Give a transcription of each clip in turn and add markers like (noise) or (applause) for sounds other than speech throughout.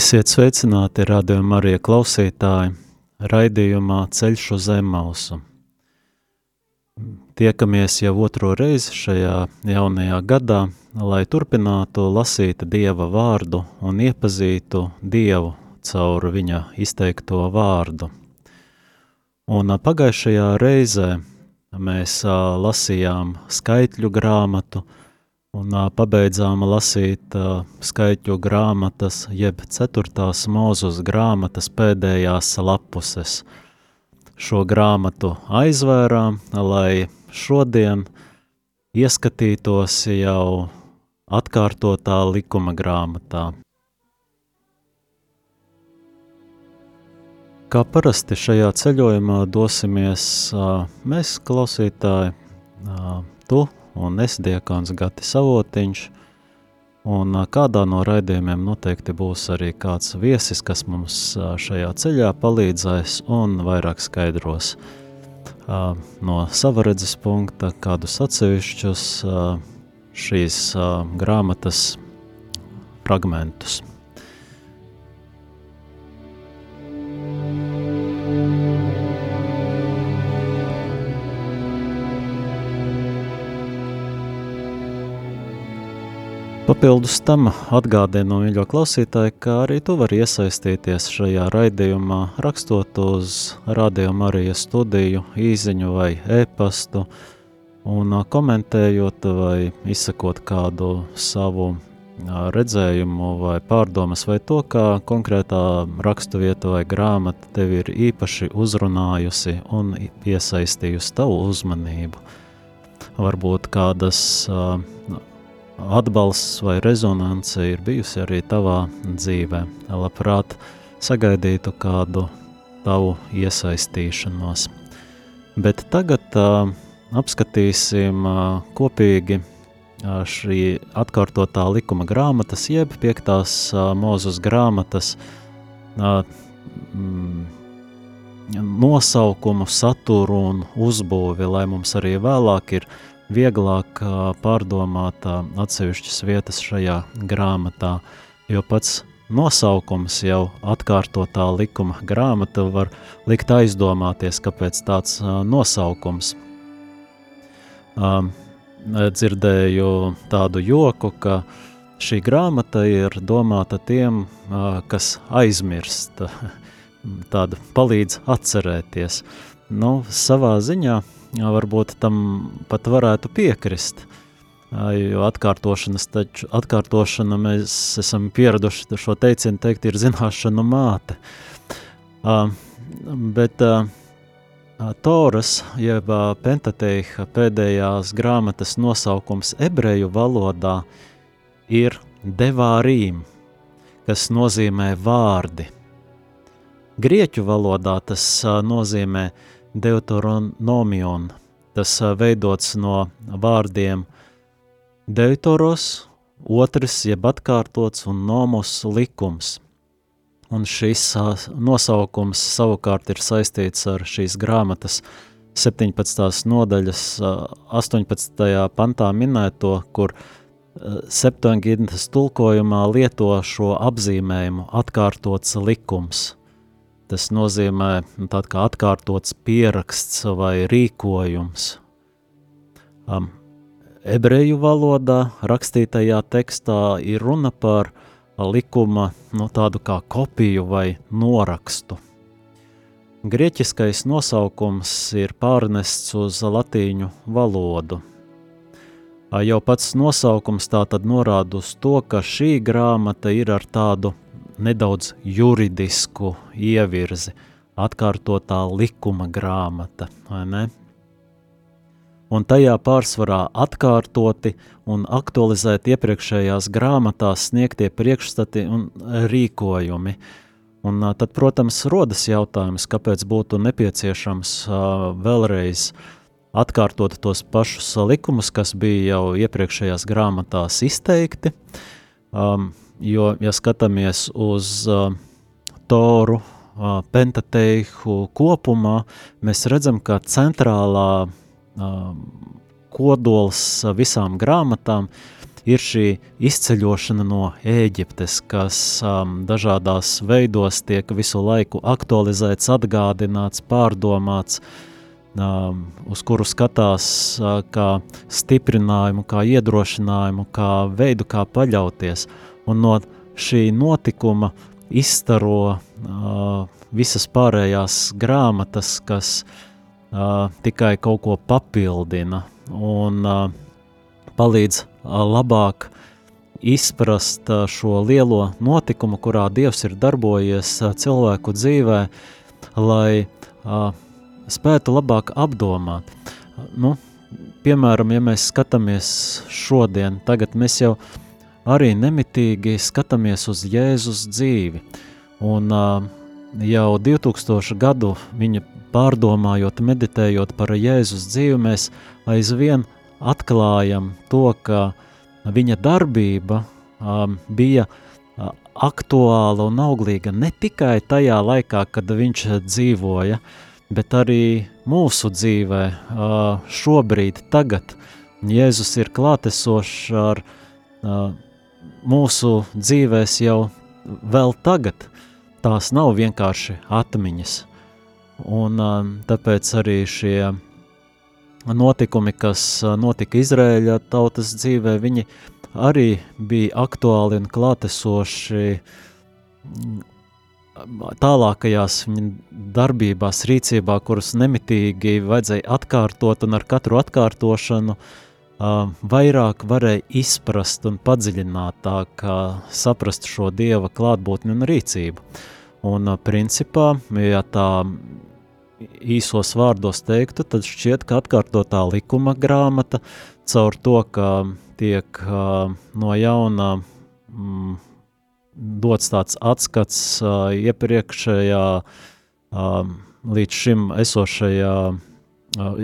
Esiet sveicināti, radījuma arī klausītāji, raidījumā Ceļš uz Zemausu. Tiekamies jau otro reizi šajā jaunajā gadā, lai turpinātu lasīt Dieva vārdu un iepazītu Dievu caur viņa izteikto vārdu. Un pagājušajā reizē mēs lasījām skaitļu grāmatu, Un uh, pabeidzām lasīt uh, skaitļu grāmatas, jeb ceturtās mūzus grāmatas pēdējās lapuses. Šo grāmatu aizvērām, lai šodien ieskatītos jau atkārtotā likuma grāmatā. Kā parasti šajā ceļojumā dosimies uh, mēs, klausītāji, uh, tu un es diekons Gati Savotiņš, un kādā no raidījumiem noteikti būs arī kāds viesis, kas mums šajā ceļā palīdzēs un vairāk skaidros no sava redzes punkta kādus atsevišķus šīs grāmatas fragmentus. Papildus tam atgādinu, mīļo klausītāji, ka arī tu vari iesaistīties šajā raidījumā, rakstot uz Radio Marijas studiju, īziņu vai e-pastu, un komentējot vai izsakot kādu savu redzējumu vai pārdomas vai to, kā konkrētā rakstuvieta vai grāmata tevi ir īpaši uzrunājusi un piesaistījusi tavu uzmanību. Varbūt kādas uh, atbalsts vai rezonance ir bijusi arī tavā dzīvē. Labprāt sagaidītu kādu tavu iesaistīšanos. Bet tagad uh, apskatīsim uh, kopīgi uh, šī atkārtotā likuma grāmatas, jeb piektās uh, mūzus grāmatas uh, mm, nosaukumu, saturu un uzbūvi, lai mums arī vēlāk ir uh, vieglāk pārdomāt atsevišķas vietas šajā grāmatā, jo pats nosaukums jau atkārtotā likuma grāmata var likt aizdomāties, kāpēc tāds nosaukums. Dzirdēju tādu joku, ka šī grāmata ir domāta tiem, kas aizmirst, (laughs) tāda palīdz atcerēties. Nu, savā ziņā varbūt tam pat varētu piekrist. Jo atkārtošanas taču, atkārtošana mēs esam pieraduši šo teicienu teikt ir zināšanu māte. Bet Toras, jeb Pentateiha pēdējās grāmatas nosaukums ebreju valodā ir devārīm, kas nozīmē vārdi. Grieķu valodā tas nozīmē uh, deuteronomion. Tas veidots no vārdiem deuteros, otrs jeb atkārtots un nomus likums. Un šis nosaukums savukārt ir saistīts ar šīs grāmatas 17. nodaļas 18. pantā minēto, kur Septuagintas tulkojumā lieto šo apzīmējumu atkārtots likums – Tas nozīmē nu, tād kā atkārtots pieraksts vai rīkojums. Um, ebreju valodā rakstītajā tekstā ir runa par likuma nu, tādu kā kopiju vai norakstu. Grieķiskais nosaukums ir pārnests uz latīņu valodu. Jau pats nosaukums tā tad norāda uz to, ka šī grāmata ir ar tādu nedaudz juridisku ievirzi, atkārtotā likuma grāmata, vai ne? un tajā pārsvarā atkārtoti un aktualizēt iepriekšējās grāmatās sniegtie priekšstati un rīkojumi. Un tad, protams, rodas jautājums, kāpēc būtu nepieciešams vēlreiz atkārtot tos pašus likumus, kas bija jau iepriekšējās grāmatās izteikti. Um, jo, ja skatāmies uz uh, Toru, uh, Pentateihu kopumā, mēs redzam, ka centrālā uh, kodols visām grāmatām ir šī izceļošana no Ēģiptes, kas um, dažādās veidos tiek visu laiku aktualizēts, atgādināts, pārdomāts, um, uz kuru skatās uh, kā stiprinājumu, kā iedrošinājumu, kā veidu, kā paļauties. Un no šī notikuma izstaro uh, visas pārējās grāmatas, kas uh, tikai kaut ko papildina un uh, palīdz uh, labāk izprast uh, šo lielo notikumu, kurā Dievs ir darbojies uh, cilvēku dzīvē, lai uh, spētu labāk apdomāt. Nu, piemēram, ja mēs skatāmies šodien, tagad mēs jau arī nemitīgi skatāmies uz Jēzus dzīvi, un uh, jau 2000 gadu viņa pārdomājot, meditējot par Jēzus dzīvi, mēs aizvien atklājam to, ka viņa darbība um, bija uh, aktuāla un auglīga ne tikai tajā laikā, kad viņš dzīvoja, uh, bet arī mūsu dzīvē, šobrīd, tagad. Jēzus ir klātesošs ar mūsu dzīvēs jau vēl tagad. Tās nav vienkārši atmiņas. Un tāpēc arī šie notikumi, kas notika Izrēļa tautas dzīvē, viņi arī bija aktuāli un klātesoši tālākajās viņa darbībās, rīcībā, kuras nemitīgi vajadzēja atkārtot, un ar katru atkārtošanu uh, vairāk varēja izprast un padziļinātāk saprast šo dieva klātbūtni un rīcību. Un principā, ja tā īsos vārdos teiktu, tad šķiet, ka atkārtotā likuma grāmata caur to, ka tiek no jauna mm, dots tāds atskats iepriekšējā, līdz šim esošajā,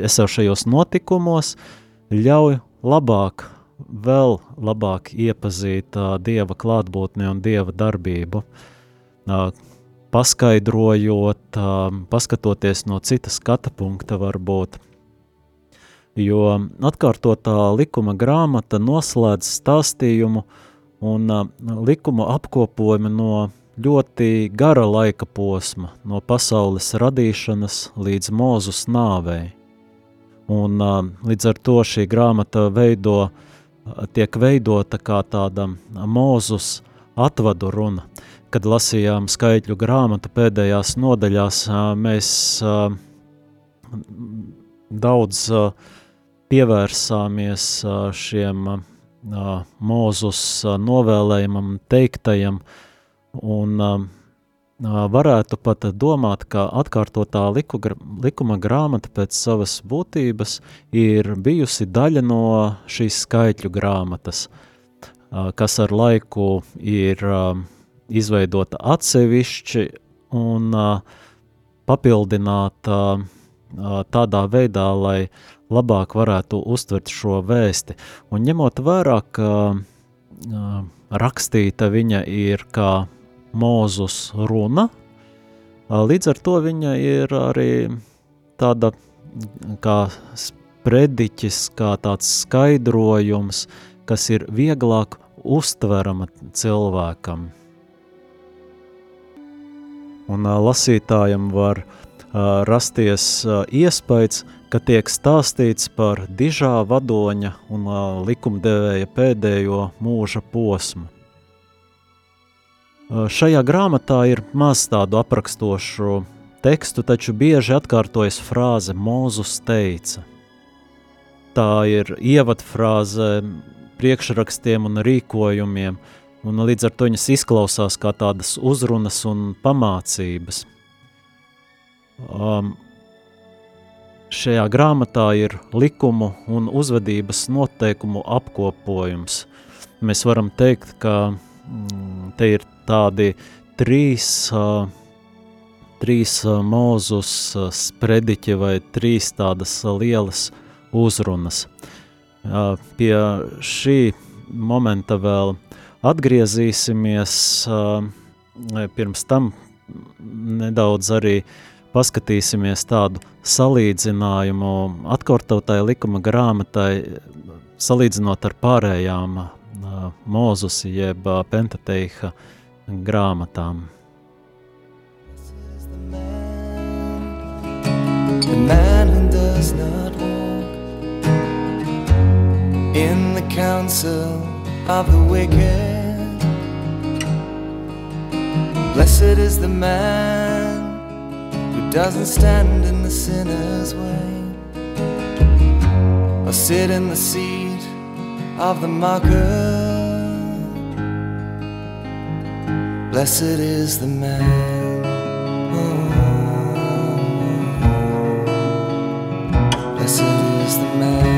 esošajos notikumos, ļauj labāk, vēl labāk iepazīt uh, Dieva klātbūtni un Dieva darbību, uh, paskaidrojot, uh, paskatoties no cita skata punkta varbūt, jo atkārtotā likuma grāmata noslēdz stāstījumu un uh, likumu apkopojumi no ļoti gara laika posma, no pasaules radīšanas līdz mūzus nāvei. Un līdz ar to šī grāmata veido, tiek veidota kā tāda mūzus atvadu runa. Kad lasījām skaitļu grāmatu pēdējās nodaļās, mēs daudz pievērsāmies šiem Mūzus novēlējumam, teiktajam, un varētu pat domāt, ka atkārtotā liku, likuma grāmata pēc savas būtības ir bijusi daļa no šīs skaitļu grāmatas, kas ar laiku ir izveidota atsevišķi un papildināta tādā veidā, lai labāk varētu uztvert šo vēsti. Un ņemot vērā, ka rakstīta viņa ir kā mūzus runa, līdz ar to viņa ir arī tāda kā sprediķis, kā tāds skaidrojums, kas ir vieglāk uztverama cilvēkam. Un lasītājam var rasties iespējas, ka tiek stāstīts par dižā vadoņa un likumdevēja pēdējo mūža posmu. Šajā grāmatā ir maz tādu aprakstošu tekstu, taču bieži atkārtojas frāze Mūzus teica. Tā ir ievadfrāze priekšrakstiem un rīkojumiem, un līdz ar to viņas izklausās kā tādas uzrunas un pamācības. Um, šajā grāmatā ir likumu un uzvedības noteikumu apkopojums. Mēs varam teikt, ka te ir tādi trīs, trīs mūzus sprediķi vai trīs tādas lielas uzrunas. Pie šī momenta vēl atgriezīsimies, pirms tam nedaudz arī paskatīsimies tādu salīdzinājumu atkārtotai likuma grāmatai, salīdzinot ar pārējām Mūzus jeb Pentateiha grāmatām. The man who does not walk in the council of the wicked. Blessed is the man who doesn't stand in the sinner's way or sit in the seat of the mocker. Blessed is the man. Blessed is the man.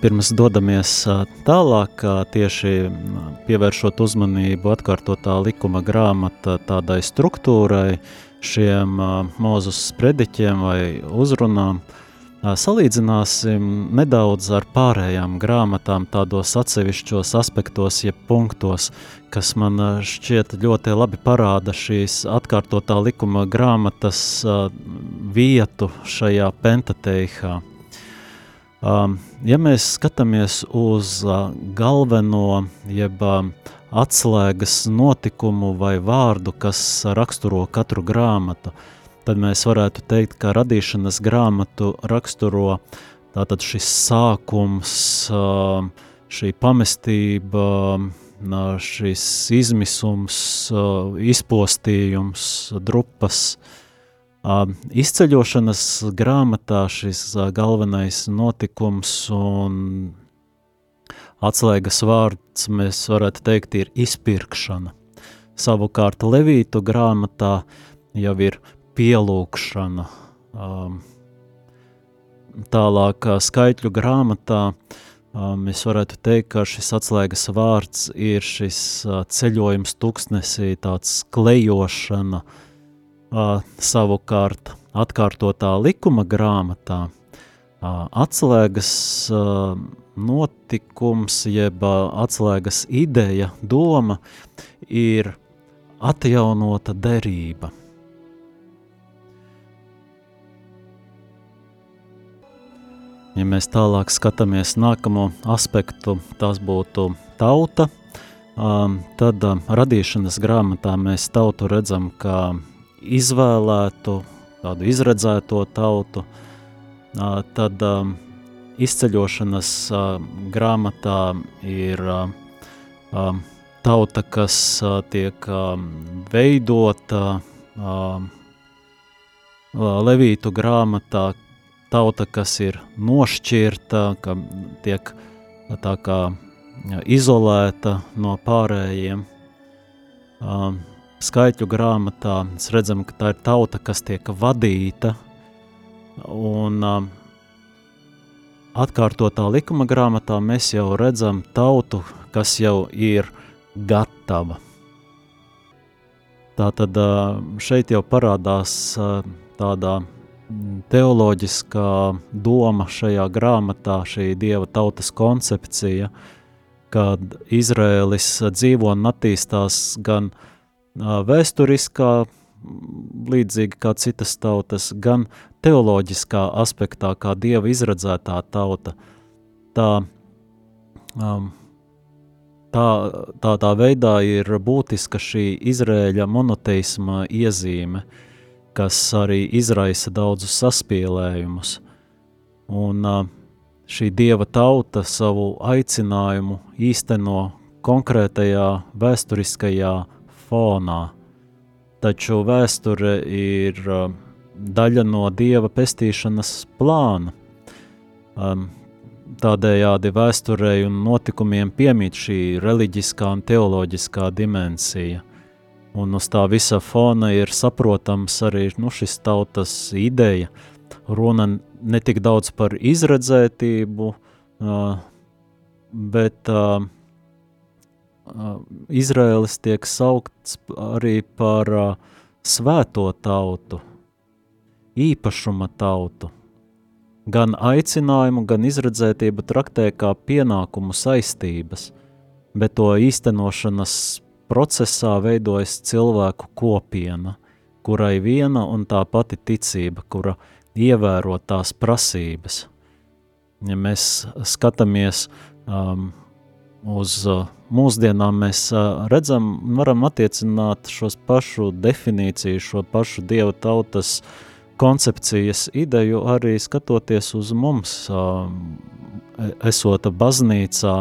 Pirms dodamies tālāk, tieši pievēršot uzmanību atkārtotā likuma grāmata tādai struktūrai, šiem mūzus sprediķiem vai uzrunām, salīdzināsim nedaudz ar pārējām grāmatām tādos atsevišķos aspektos, jeb punktos, kas man šķiet ļoti labi parāda šīs atkārtotā likuma grāmatas vietu šajā pentateihā. Um, ja mēs skatāmies uz uh, galveno, jeb uh, atslēgas notikumu vai vārdu, kas raksturo katru grāmatu, tad mēs varētu teikt, ka radīšanas grāmatu raksturo tātad šis sākums, uh, šī pamestība, šis izmisums, uh, izpostījums, drupas, Uh, izceļošanas grāmatā šis uh, galvenais notikums un atslēgas vārds, mēs varētu teikt, ir izpirkšana. Savukārt Levītu grāmatā jau ir pielūkšana. Um, tālāk skaitļu grāmatā um, mēs varētu teikt, ka šis atslēgas vārds ir šis uh, ceļojums tuksnesī, tāds klejošana, uh, savukārt atkārtotā likuma grāmatā atslēgas notikums, jeb atslēgas ideja, doma ir atjaunota derība. Ja mēs tālāk skatāmies nākamo aspektu, tas būtu tauta, tad radīšanas grāmatā mēs tautu redzam kā izvēlētu, tādu izredzēto tautu, tad izceļošanas grāmatā ir tauta, kas tiek veidota, Levītu grāmatā tauta, kas ir nošķirta, ka tiek tā kā izolēta no pārējiem. Skaitļu grāmatā mēs redzam, ka tā ir tauta, kas tiek vadīta, un atkārtotā likuma grāmatā mēs jau redzam tautu, kas jau ir gatava. Tātad šeit jau parādās tādā teoloģiskā doma šajā grāmatā, šī dieva tautas koncepcija, kad Izraēlis dzīvo un attīstās gan vēsturiskā, līdzīgi kā citas tautas, gan teoloģiskā aspektā, kā dieva izredzētā tauta. Tā, um, tā, tā, tā veidā ir būtiska šī Izrēļa monoteisma iezīme, kas arī izraisa daudzus saspielējumus. Un uh, šī dieva tauta savu aicinājumu īsteno konkrētajā vēsturiskajā fonā. Taču vēsture ir uh, daļa no dieva pestīšanas plāna. Um, tādējādi vēsturei un notikumiem piemīt šī reliģiskā un teoloģiskā dimensija. Un uz tā visa fona ir saprotams arī nu, šis tautas ideja. Runa ne tik daudz par izredzētību, bet Izraēlis tiek saukts arī par svēto tautu, īpašuma tautu. Gan aicinājumu, gan izredzētību traktē kā pienākumu saistības, bet to īstenošanas procesā veidojas cilvēku kopiena, kurai viena un tā pati ticība, kura ievēro tās prasības. Ja mēs skatāmies um, uz uh, mūsdienām, mēs redzam, varam attiecināt šos pašu definīciju, šo pašu dieva tautas koncepcijas ideju arī skatoties uz mums, uh, esota baznīcā,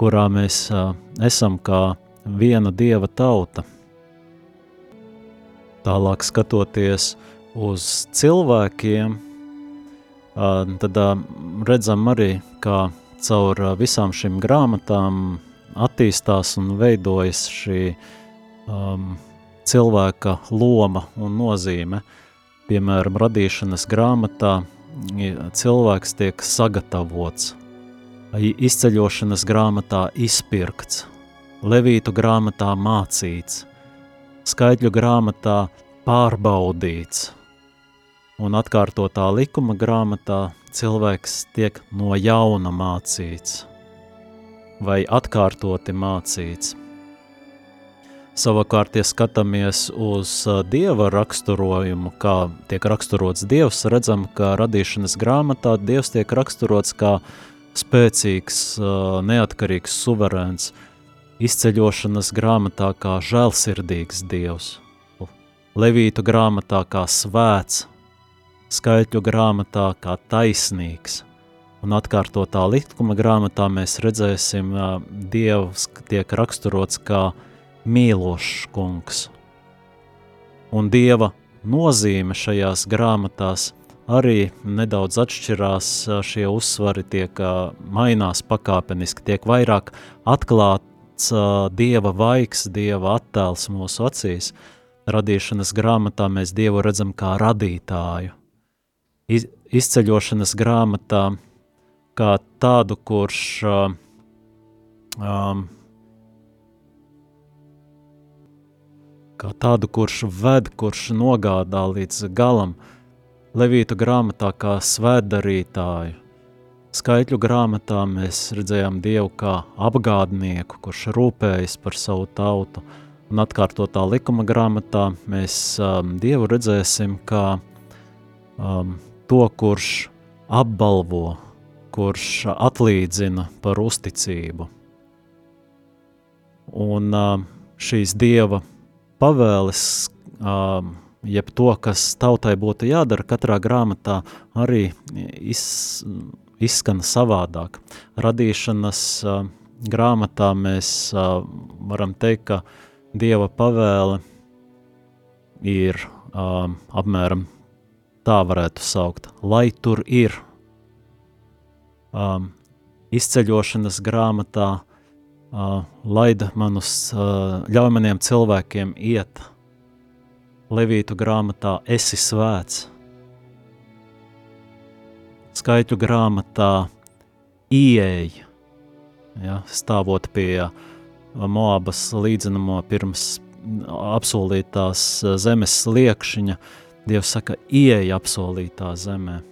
kurā mēs esam kā viena dieva tauta. Tālāk skatoties uz cilvēkiem, tad redzam arī, kā caur visām šīm grāmatām attīstās un veidojas šī um, cilvēka loma un nozīme. Piemēram, radīšanas grāmatā cilvēks tiek sagatavots, izceļošanas grāmatā izpirkts, levītu grāmatā mācīts, skaitļu grāmatā pārbaudīts, un atkārtotā likuma grāmatā cilvēks tiek no jauna mācīts vai atkārtoti mācīts. Savukārt, ja skatāmies uz dieva raksturojumu, kā tiek raksturots dievs, redzam, ka radīšanas grāmatā dievs tiek raksturots kā spēcīgs, neatkarīgs, suverēns, izceļošanas grāmatā kā žēlsirdīgs dievs, Levītu grāmatā kā svēts, skaitļu grāmatā kā taisnīgs. Un atkārtotā likuma grāmatā mēs redzēsim, ka Dievs tiek raksturots kā mīlošs kungs. Un Dieva nozīme šajās grāmatās arī nedaudz atšķirās, šie uzsvari tiek mainās pakāpeniski, tiek vairāk atklāts Dieva vaigs, Dieva attēls mūsu acīs. Radīšanas grāmatā mēs Dievu redzam kā radītāju – iz, izceļošanas grāmatā kā tādu, kurš uh, um, kā tādu, kurš ved, kurš nogādā līdz galam, Levītu grāmatā kā svētdarītāju, Skaitļu grāmatā mēs redzējām Dievu kā apgādnieku, kurš rūpējas par savu tautu, un atkārtotā likuma grāmatā mēs um, Dievu redzēsim kā um, to, kurš apbalvo, kurš atlīdzina par uzticību. Un šīs Dieva pavēles, jeb to, kas tautai būtu jādara, katrā grāmatā arī iz, izskan savādāk. Radīšanas grāmatā mēs varam teikt, ka Dieva pavēle ir apmēram tā varētu saukt, lai tur ir. Um, izceļošanas grāmatā uh, laida manus, uh, ļauj maniem cilvēkiem iet. Levītu grāmatā esi svēts. Skaitu grāmatā ieej, ja, stāvot pie Moabas līdzenamo pirms apsolītās zemes liekšiņa, Dievs saka, ieej apsolītā zemē.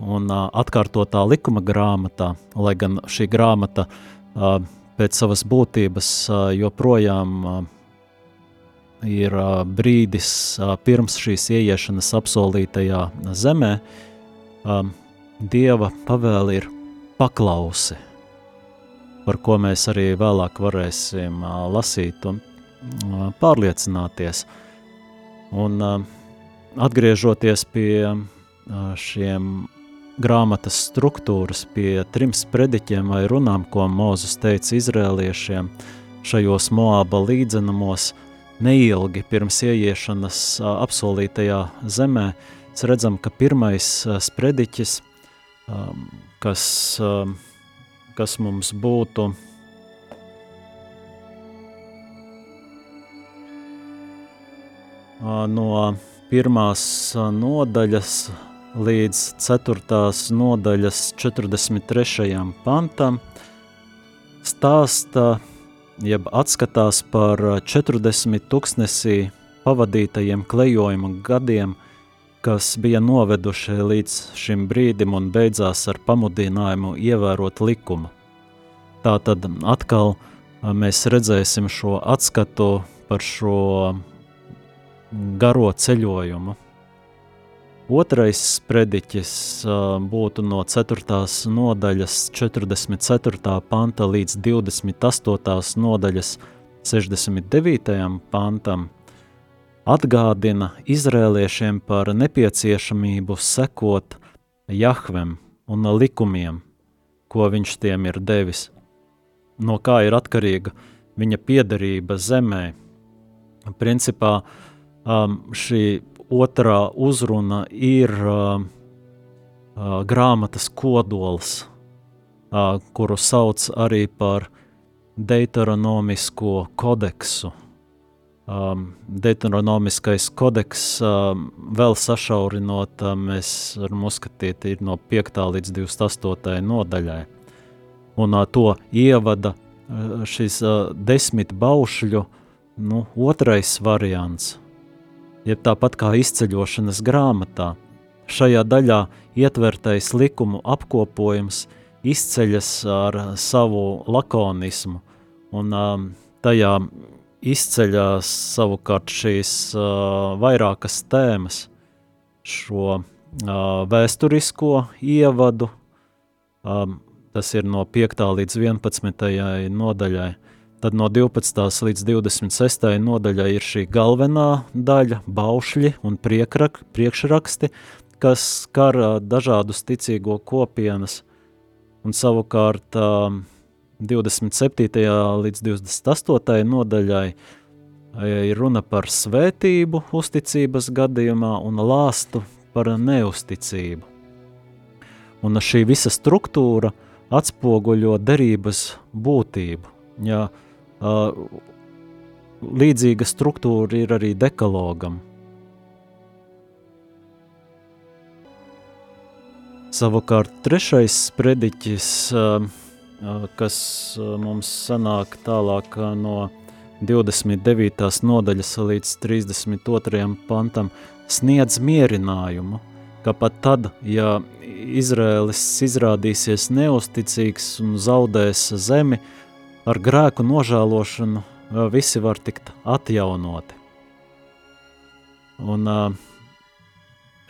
Un uh, atkārtotā likuma grāmatā, lai gan šī grāmata uh, pēc savas būtības uh, joprojām uh, ir uh, brīdis uh, pirms šīs ieiešanas apsolītajā zemē, uh, Dieva pavēle ir paklausi, par ko mēs arī vēlāk varēsim uh, lasīt un uh, pārliecināties – Un uh, atgriežoties pie uh, šiem grāmatas struktūras, pie trim sprediķiem vai runām, ko Mozus teica izrēliešiem šajos Moāba līdzenumos, neilgi pirms ieiešanas apsolītajā zemē, mēs redzam, ka pirmais sprediķis, kas, kas mums būtu no pirmās nodaļas līdz 4. nodaļas 43. pantam stāsta, jeb atskatās par 40 tuksnesī pavadītajiem klejojuma gadiem, kas bija noveduši līdz šim brīdim un beidzās ar pamudinājumu ievērot likumu. Tātad atkal mēs redzēsim šo atskatu par šo garo ceļojumu. Otrais sprediķis būtu no 4. nodaļas 44. panta līdz 28. nodaļas 69. pantam atgādina izrēliešiem par nepieciešamību sekot Jahvem un likumiem, ko viņš tiem ir devis, no kā ir atkarīga viņa piederība zemē. Principā um, šī otrā uzruna ir uh, uh, grāmatas kodols, uh, kuru sauc arī par Deuteronomisko kodeksu. Um, Deuteronomiskais kodeks um, vēl sašaurinot, um, mēs varam uzskatīt, ir no 5. līdz 28. nodaļai. Un uh, to ievada uh, šis uh, desmit baušļu nu, otrais variants – jeb tāpat kā izceļošanas grāmatā. Šajā daļā ietvertais likumu apkopojums izceļas ar savu lakonismu, un um, tajā izceļas savukārt šīs uh, vairākas tēmas, šo uh, vēsturisko ievadu, um, tas ir no 5. līdz 11. nodaļai, Tad no 12. līdz 26. nodaļai ir šī galvenā daļa, baušļi un priekrak, priekšraksti, kas skar dažādus ticīgo kopienas. Un savukārt 27. līdz 28. nodaļai ir runa par svētību uzticības gadījumā un lāstu par neusticību. Un šī visa struktūra atspoguļo derības būtību. Ja Līdzīga struktūra ir arī dekalogam. Savukārt trešais sprediķis, kas mums sanāk tālāk no 29. nodaļas līdz 32. pantam, sniedz mierinājumu, ka pat tad, ja Izraēlis izrādīsies neusticīgs un zaudēs zemi, ar grēku nožēlošanu visi var tikt atjaunoti. Un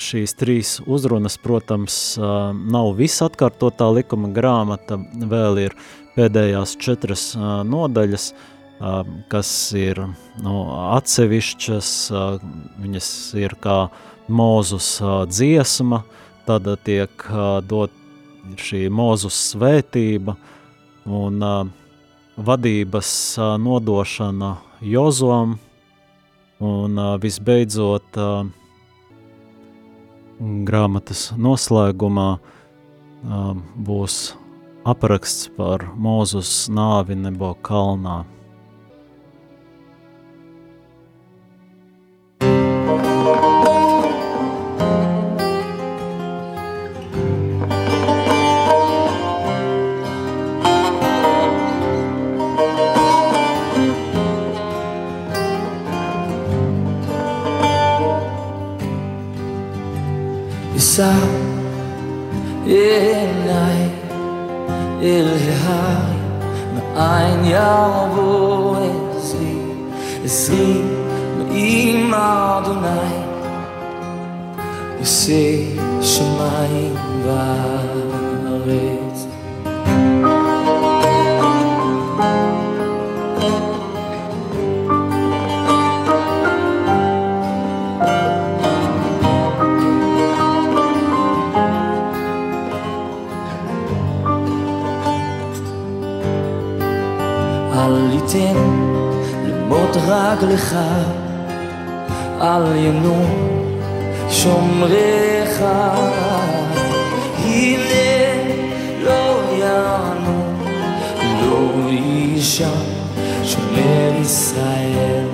šīs trīs uzrunas, protams, nav visa atkārtotā likuma grāmata, vēl ir pēdējās četras nodaļas, kas ir nu, atsevišķas, viņas ir kā mūzus dziesma, tad tiek dot šī mūzus svētība un vadības nodošana Jozoam, un visbeidzot grāmatas noslēgumā būs apraksts par Mūzus nāvi Nebo kalnā. יושא שמיים וארץ. אל יתן למות רגלך, אל ינום שומריך. הנה לא יענו, לא יישן שומר ישראל.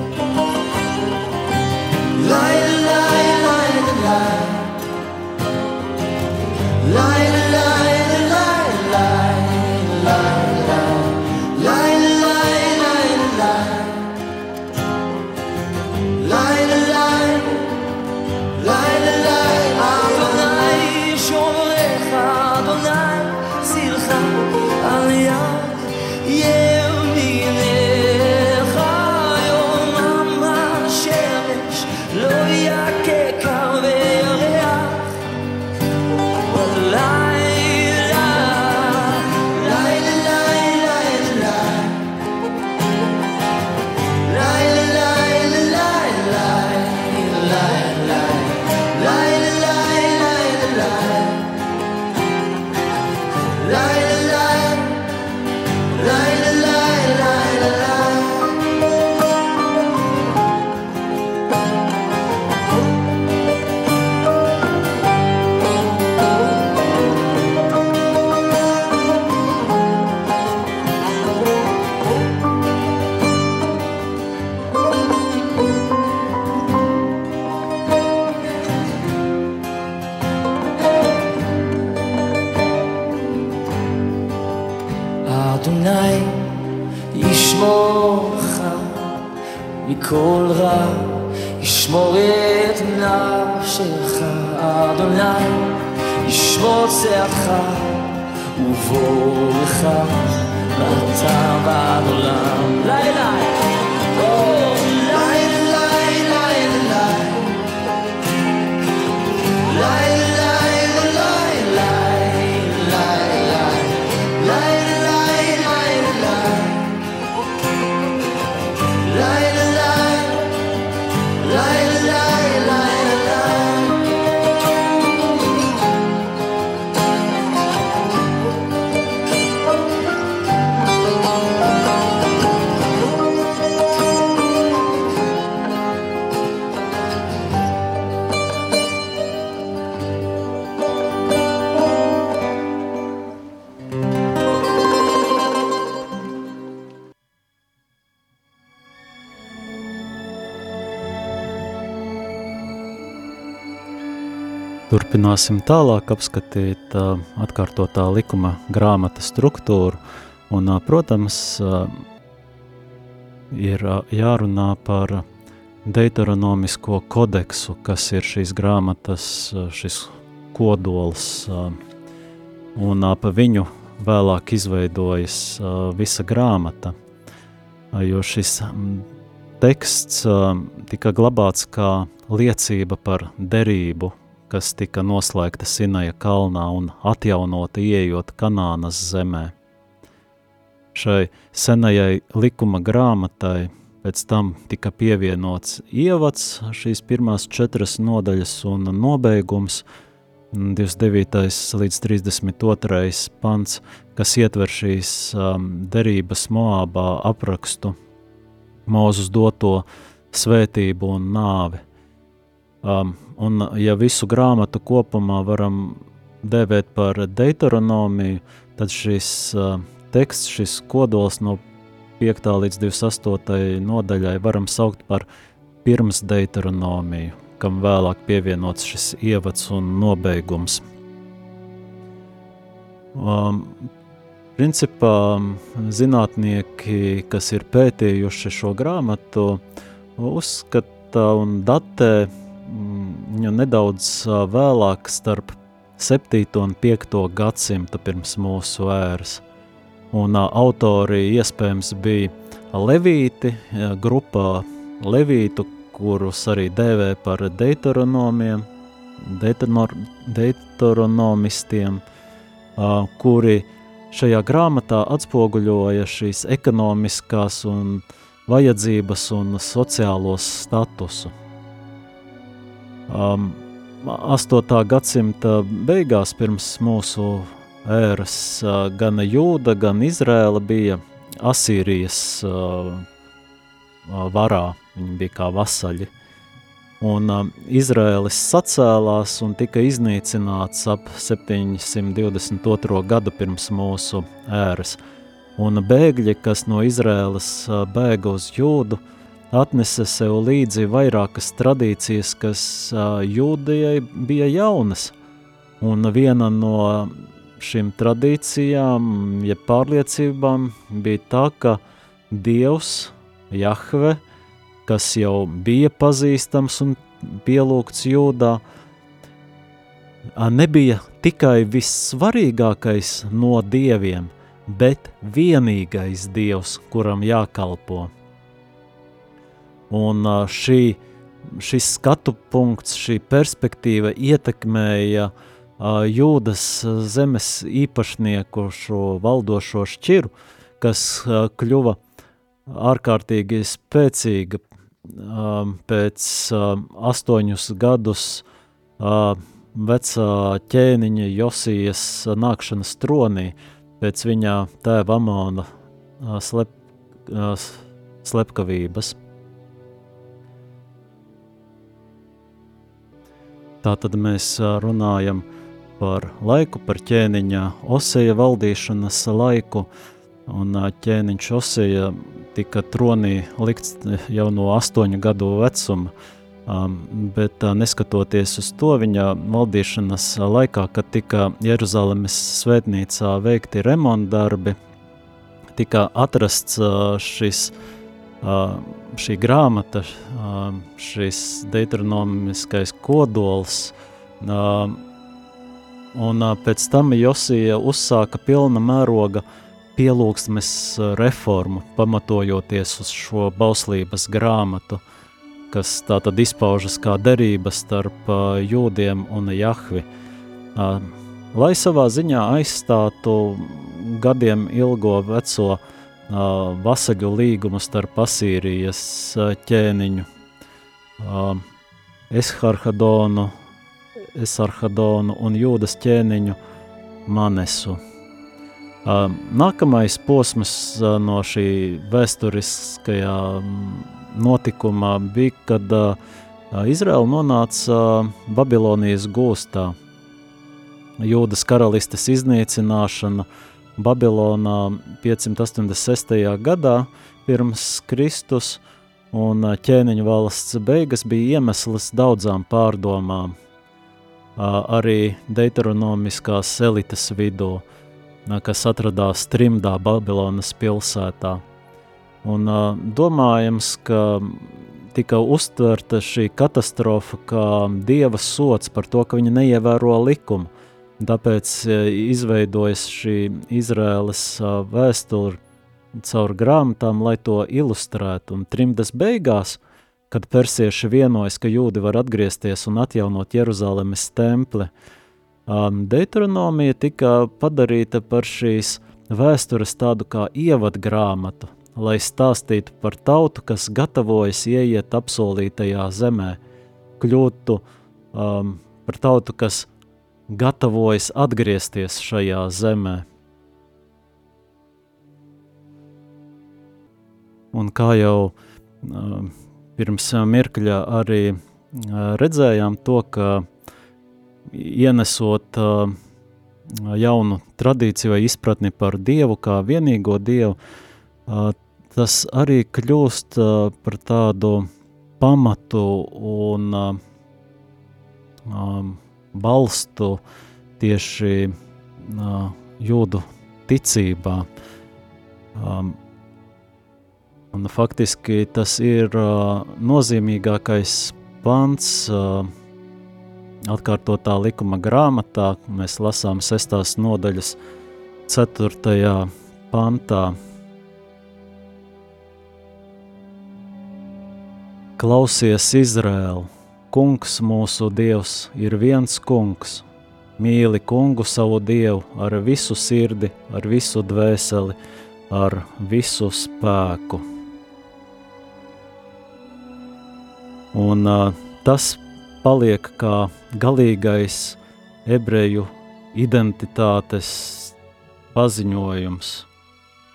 מכל רע, ישמור את נפשך, אדוני ישמור צאתך ובואך, ואתה בעד עולם. לילה, Turpināsim tālāk apskatīt uh, atkārtotā likuma grāmata struktūru, un, uh, protams, uh, ir jārunā par deuteronomisko kodeksu, kas ir šīs grāmatas, šis kodols, un ap viņu vēlāk izveidojas visa grāmata, jo šis teksts tika glabāts kā liecība par derību, kas tika noslēgta Sinaja kalnā un atjaunota ieejot Kanānas zemē. Šai senajai likuma grāmatai pēc tam tika pievienots ievads, šīs pirmās četras nodaļas un nobeigums, 29. līdz 32. pants, kas ietver šīs um, derības Moābā aprakstu, Mūzus doto svētību un nāvi. Um, un ja visu grāmatu kopumā varam dēvēt par deuteronomiju, tad šis uh, teksts, šis kodols no 5. līdz 28. nodaļai varam saukt par pirms deuteronomiju, kam vēlāk pievienots šis ievads un nobeigums. Um, principā zinātnieki, kas ir pētījuši šo grāmatu, uzskata un datē nedaudz vēlāk starp 7. un 5. gadsimta pirms mūsu ēras. Un autori iespējams bija Levīti, grupā Levītu, kurus arī dēvē par deuteronomiem, deuteronomistiem, kuri šajā grāmatā atspoguļoja šīs ekonomiskās un vajadzības un sociālos statusu. Um, 8. gadsimta beigās pirms mūsu ēras uh, gan Jūda, gan Izrēla bija Asīrijas uh, varā, viņi bija kā vasaļi. Un uh, Izraēlis sacēlās un tika iznīcināts ap 722. gadu pirms mūsu ēras. Un bēgļi, kas no Izraēlas uh, bēga uz Jūdu, uh, atnesa sev līdzi vairākas tradīcijas, kas jūdijai bija jaunas. Un viena no šīm tradīcijām, ja pārliecībām, bija tā, ka Dievs, Jahve, kas jau bija pazīstams un pielūgts jūdā, nebija tikai vissvarīgākais no dieviem, bet vienīgais dievs, kuram jākalpo. Un šī, šis skatu punkts, šī perspektīva ietekmēja jūdas zemes īpašnieku šo valdošo šķiru, kas kļuva ārkārtīgi spēcīga pēc astoņus gadus vecā ķēniņa Josijas nākšanas tronī, pēc viņa tēva Amona slep, slepkavības. Tātad mēs runājam par laiku, par ķēniņa Oseja valdīšanas laiku, un ķēniņš Oseja tika tronī likts jau no astoņu gadu vecuma, bet neskatoties uz to viņa valdīšanas laikā, kad tika Jeruzalemes svētnīcā veikti remontdarbi, tika atrasts šis šī grāmata, šis deuteronomiskais kodols, un pēc tam Josija uzsāka pilna mēroga pielūgsmes reformu, pamatojoties uz šo bauslības grāmatu, kas tātad izpaužas kā derība starp jūdiem un Jahvi. Lai savā ziņā aizstātu gadiem ilgo veco uh, vasaļu līgumu starp Asīrijas ķēniņu Esharhadonu, Esarhadonu un Jūdas ķēniņu Manesu. Nākamais posms no šī vēsturiskajā notikumā bija, kad Izraela nonāca Babilonijas gūstā. Jūdas karalistes iznīcināšana – Babilonā 586. gadā pirms Kristus, un ķēniņu valsts beigas bija iemesls daudzām pārdomām, arī deuteronomiskās elites vidū, kas atradās trimdā Babilonas pilsētā. Un domājams, ka tika uztverta šī katastrofa kā dieva sots par to, ka viņi neievēro likumu. Tāpēc izveidojas šī Izraēlas vēsture caur grāmatām, lai to ilustrētu. Un trimdas beigās, kad persieši vienojas, ka jūdi var atgriezties un atjaunot Jeruzalemes templi, Deuteronomija tika padarīta par šīs vēstures tādu kā ievadgrāmatu, lai stāstītu par tautu, kas gatavojas ieiet apsolītajā zemē, kļūtu um, par tautu, kas gatavojas atgriezties šajā zemē. Un kā jau uh, pirms mirkļa arī uh, redzējām to, ka ienesot uh, jaunu tradīciju vai izpratni par Dievu kā vienīgo Dievu, tas arī kļūst par tādu pamatu un balstu tieši jūdu ticībā. Un faktiski tas ir nozīmīgākais pants uh, atkārtotā likuma grāmatā, mēs lasām sestās nodaļas ceturtajā pantā. Klausies Izrēlu, kungs mūsu dievs ir viens kungs, mīli kungu savu dievu ar visu sirdi, ar visu dvēseli, ar visu spēku. Un uh, tas paliek kā galīgais ebreju identitātes paziņojums,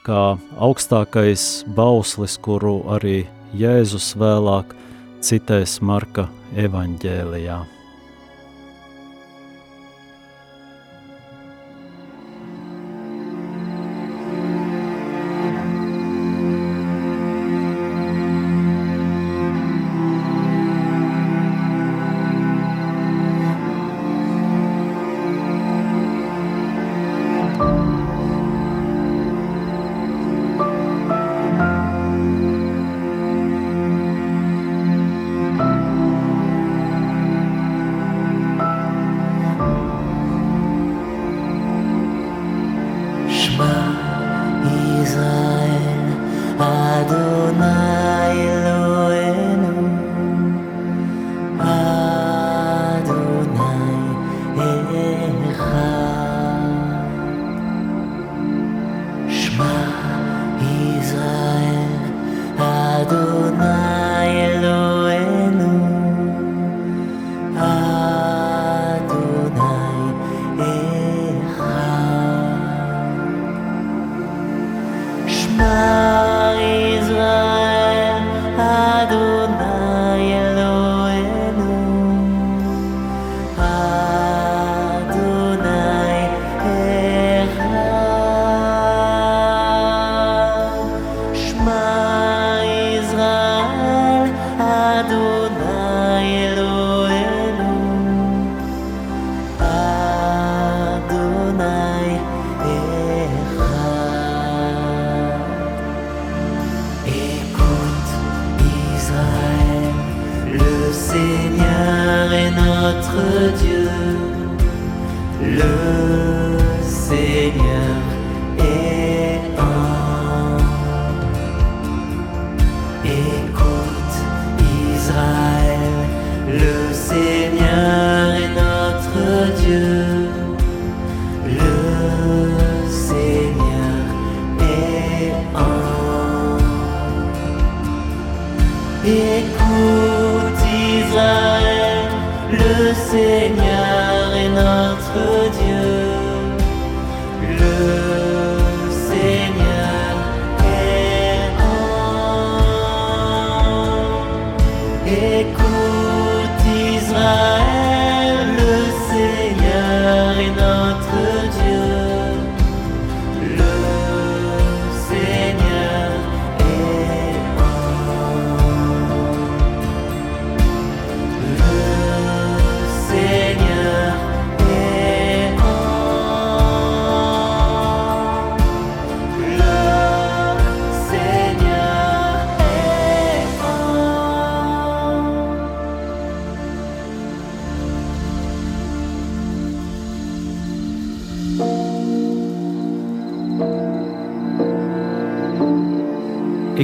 kā augstākais bauslis, kuru arī Jēzus vēlāk citēs Marka evaņģēlijā.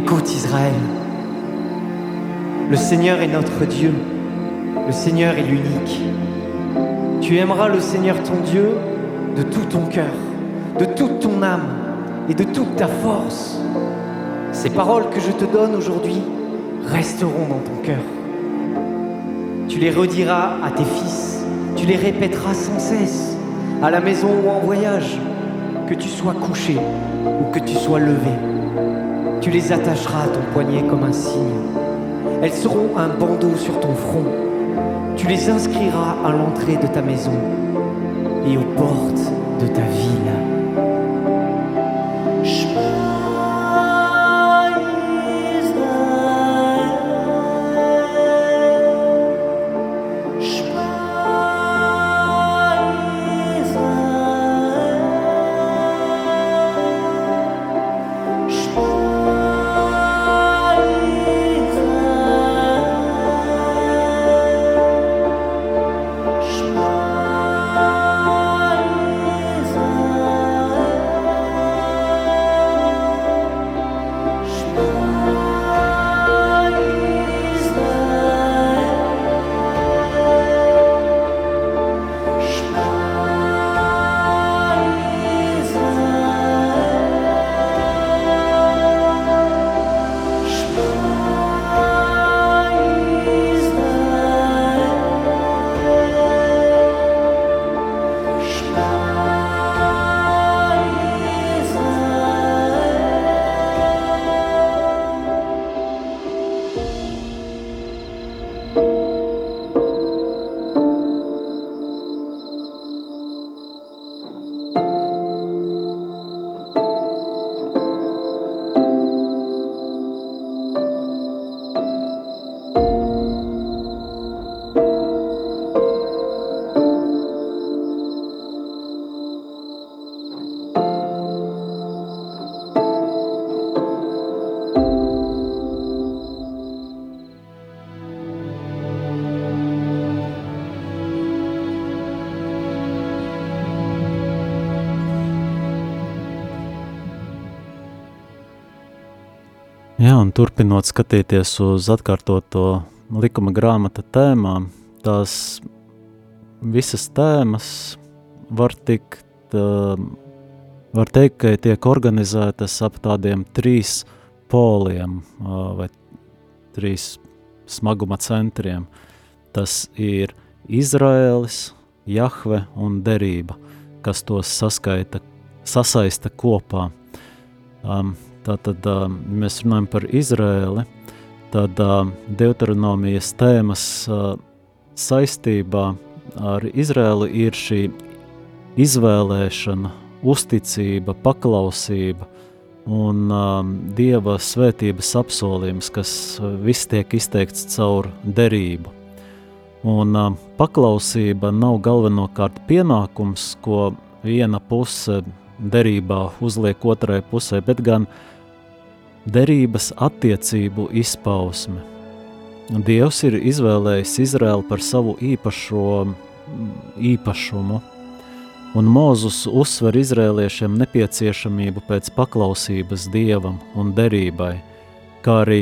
Écoute Israël, le Seigneur est notre Dieu, le Seigneur est l'unique. Tu aimeras le Seigneur ton Dieu de tout ton cœur, de toute ton âme et de toute ta force. Ces paroles que je te donne aujourd'hui resteront dans ton cœur. Tu les rediras à tes fils, tu les répéteras sans cesse, à la maison ou en voyage, que tu sois couché ou que tu sois levé. Tu les attacheras à ton poignet comme un signe. Elles seront un bandeau sur ton front. Tu les inscriras à l'entrée de ta maison et aux portes de ta ville. Un turpinot skatīties uz atkārtoto likuma grāmata tēmām, tās visas tēmas var tikt, uh, var teikt, ka tiek organizētas ap tādiem trīs poliem uh, vai trīs smaguma centriem. Tas ir Izraēlis, Jahve un derība, kas tos saskaita, sasaista kopā. Um, Tātad, mēs runājam par Izrēli, tad Deuteronomijas tēmas saistībā ar Izrēlu ir šī izvēlēšana, uzticība, paklausība un Dieva svētības apsolījums, kas viss tiek izteikts caur derību. Un paklausība nav galvenokārt pienākums, ko viena puse derībā uzliek otrai pusē, bet gan uh, derības attiecību izpausme. Dievs ir izvēlējis Izraēlu par savu īpašo īpašumu, un Mūzus uzsver izrēliešiem nepieciešamību pēc paklausības Dievam un derībai, kā arī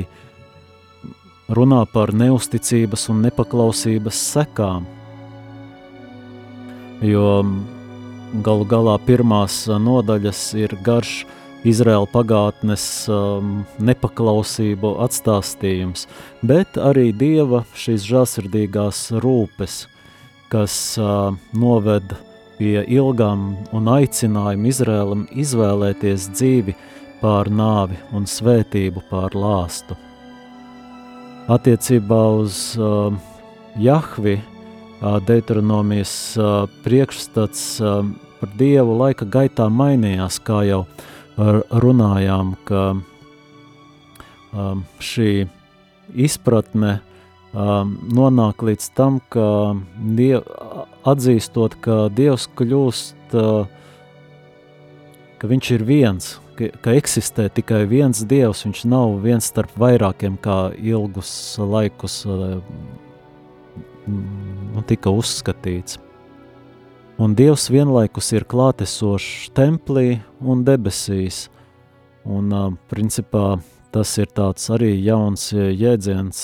runā par neusticības un nepaklausības sekām, jo galu galā pirmās nodaļas ir garš Izraēla pagātnes um, nepaklausību atstāstījums, bet arī Dieva šīs žāsirdīgās rūpes, kas uh, noved pie ilgām un aicinājumu Izrēlam izvēlēties dzīvi pār nāvi un svētību pār lāstu. Attiecībā uz uh, Jahvi uh, Deuteronomijas uh, priekšstats uh, par Dievu laika gaitā mainījās, kā jau uh, runājām, ka um, šī izpratne um, nonāk līdz tam, ka diev, atzīstot, ka Dievs kļūst, uh, ka viņš ir viens, ka, ka eksistē tikai viens Dievs, viņš nav viens starp vairākiem, kā ilgus laikus uh, nu, tika uzskatīts. Un Dievs vienlaikus ir klātesošs templī un debesīs. Un, principā, tas ir tāds arī jauns jēdziens,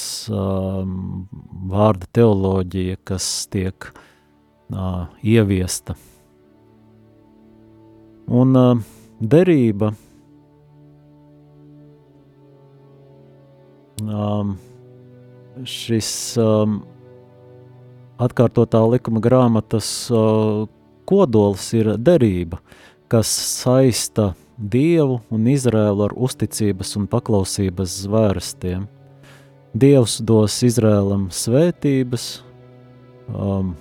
vārda teoloģija, kas tiek ieviesta. Un derība šis atkārtotā likuma grāmatas kodols ir derība, kas saista Dievu un Izrēlu ar uzticības un paklausības zvērstiem. Dievs dos Izrēlam svētības, um,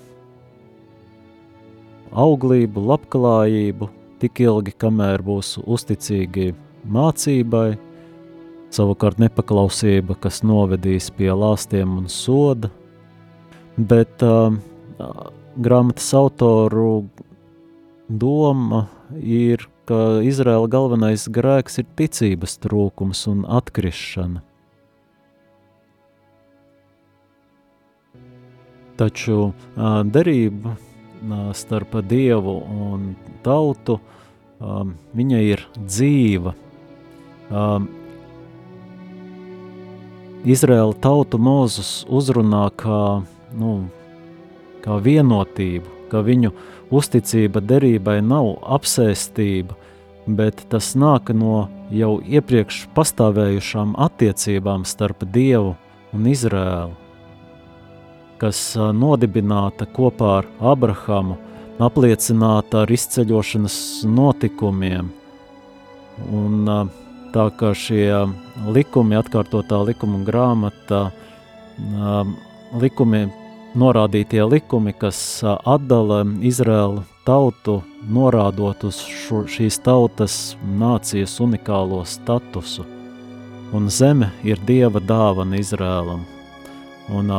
auglību, labklājību, tik ilgi, kamēr būs uzticīgi mācībai, savukārt nepaklausība, kas novedīs pie lāstiem un soda, bet um, grāmatas autoru doma ir ka Izraēla galvenais grēks ir ticības trūkums un atkrišana. Taču derība starp dievu un tautu viņa ir dzīva. Izraēla tautu Mozus uzrunā kā, nu, kā vienotību, ka viņu uzticība derībai nav apsēstība, bet tas nāk no jau iepriekš pastāvējušām attiecībām starp Dievu un Izrēlu, kas nodibināta kopā ar Abrahamu, apliecināta ar izceļošanas notikumiem. Un tā kā šie likumi, atkārtotā likuma grāmata, likumi norādītie likumi, kas atdala Izraēlu tautu, norādot uz šo, šīs tautas nācijas unikālo statusu. Un zeme ir Dieva dāvana Izrēlam. Un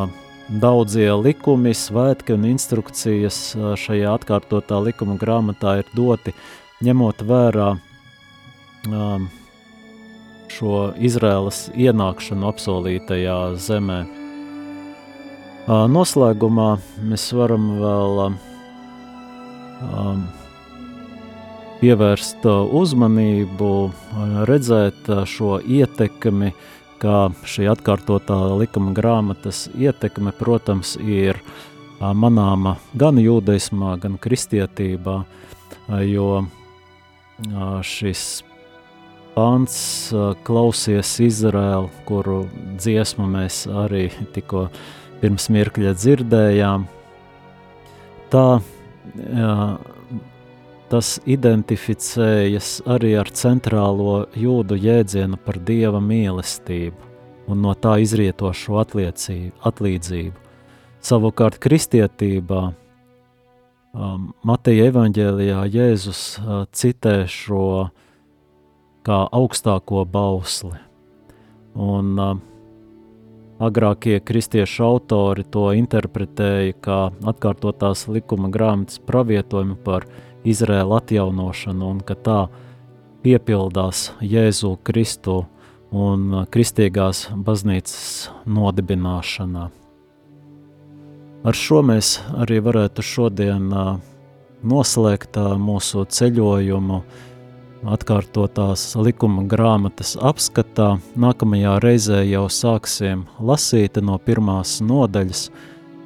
daudzie likumi, svētki un instrukcijas šajā atkārtotā likuma grāmatā ir doti, ņemot vērā šo Izraēlas ienākšanu apsolītajā zemē. Noslēgumā mēs varam vēl pievērst uzmanību, redzēt šo ietekmi, kā šī atkārtotā likuma grāmatas ietekme, protams, ir manāma gan jūdaismā, gan kristietībā, jo šis pāns klausies Izraēlu, kuru dziesmu mēs arī tikko pirms mirkļa dzirdējām. Tā jā, tas identificējas arī ar centrālo jūdu jēdzienu par dieva mīlestību un no tā izrietošo atlīdzību. Savukārt kristietībā um, Mateja evaņģēlijā Jēzus uh, citē šo kā augstāko bausli. Un uh, Agrākie kristiešu autori to interpretēja kā atkārtotās likuma grāmatas pravietojumu par Izraēlu atjaunošanu un ka tā piepildās Jēzu Kristu un kristīgās baznīcas nodibināšanā. Ar šo mēs arī varētu šodien noslēgt mūsu ceļojumu atkārtotās likuma grāmatas apskatā. Nākamajā reizē jau sāksim lasīt no pirmās nodaļas,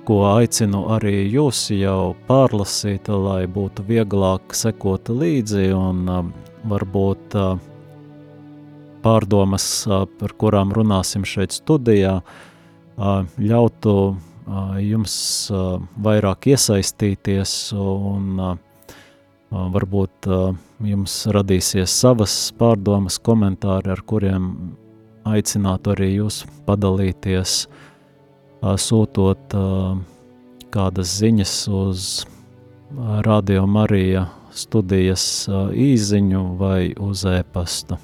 ko aicinu arī jūs jau pārlasīt, lai būtu vieglāk sekot līdzi un varbūt pārdomas, par kurām runāsim šeit studijā, ļautu jums vairāk iesaistīties un Varbūt jums radīsies savas pārdomas, komentāri, ar kuriem aicinātu arī jūs padalīties, sūtot kādas ziņas uz Radio Marija studijas īziņu vai uz e-pastu.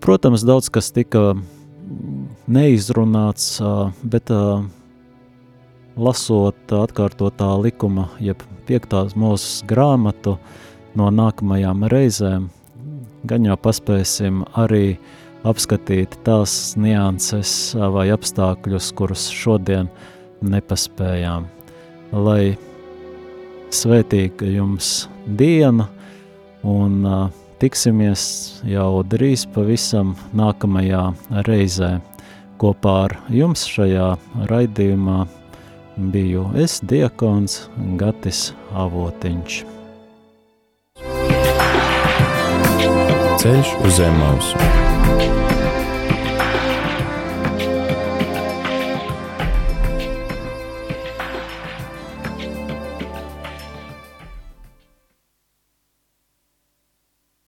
Protams, daudz kas tika neizrunāts, bet lasot atkārtotā likuma, jeb piektās mūzes grāmatu no nākamajām reizēm, gan jau paspēsim arī apskatīt tās nianses vai apstākļus, kurus šodien nepaspējām. Lai svētīga jums diena un tiksimies jau drīz pavisam nākamajā reizē. Kopā ar jums šajā raidījumā biju es, Diekons Gatis Avotiņš. Ceļš uz zemes mausu.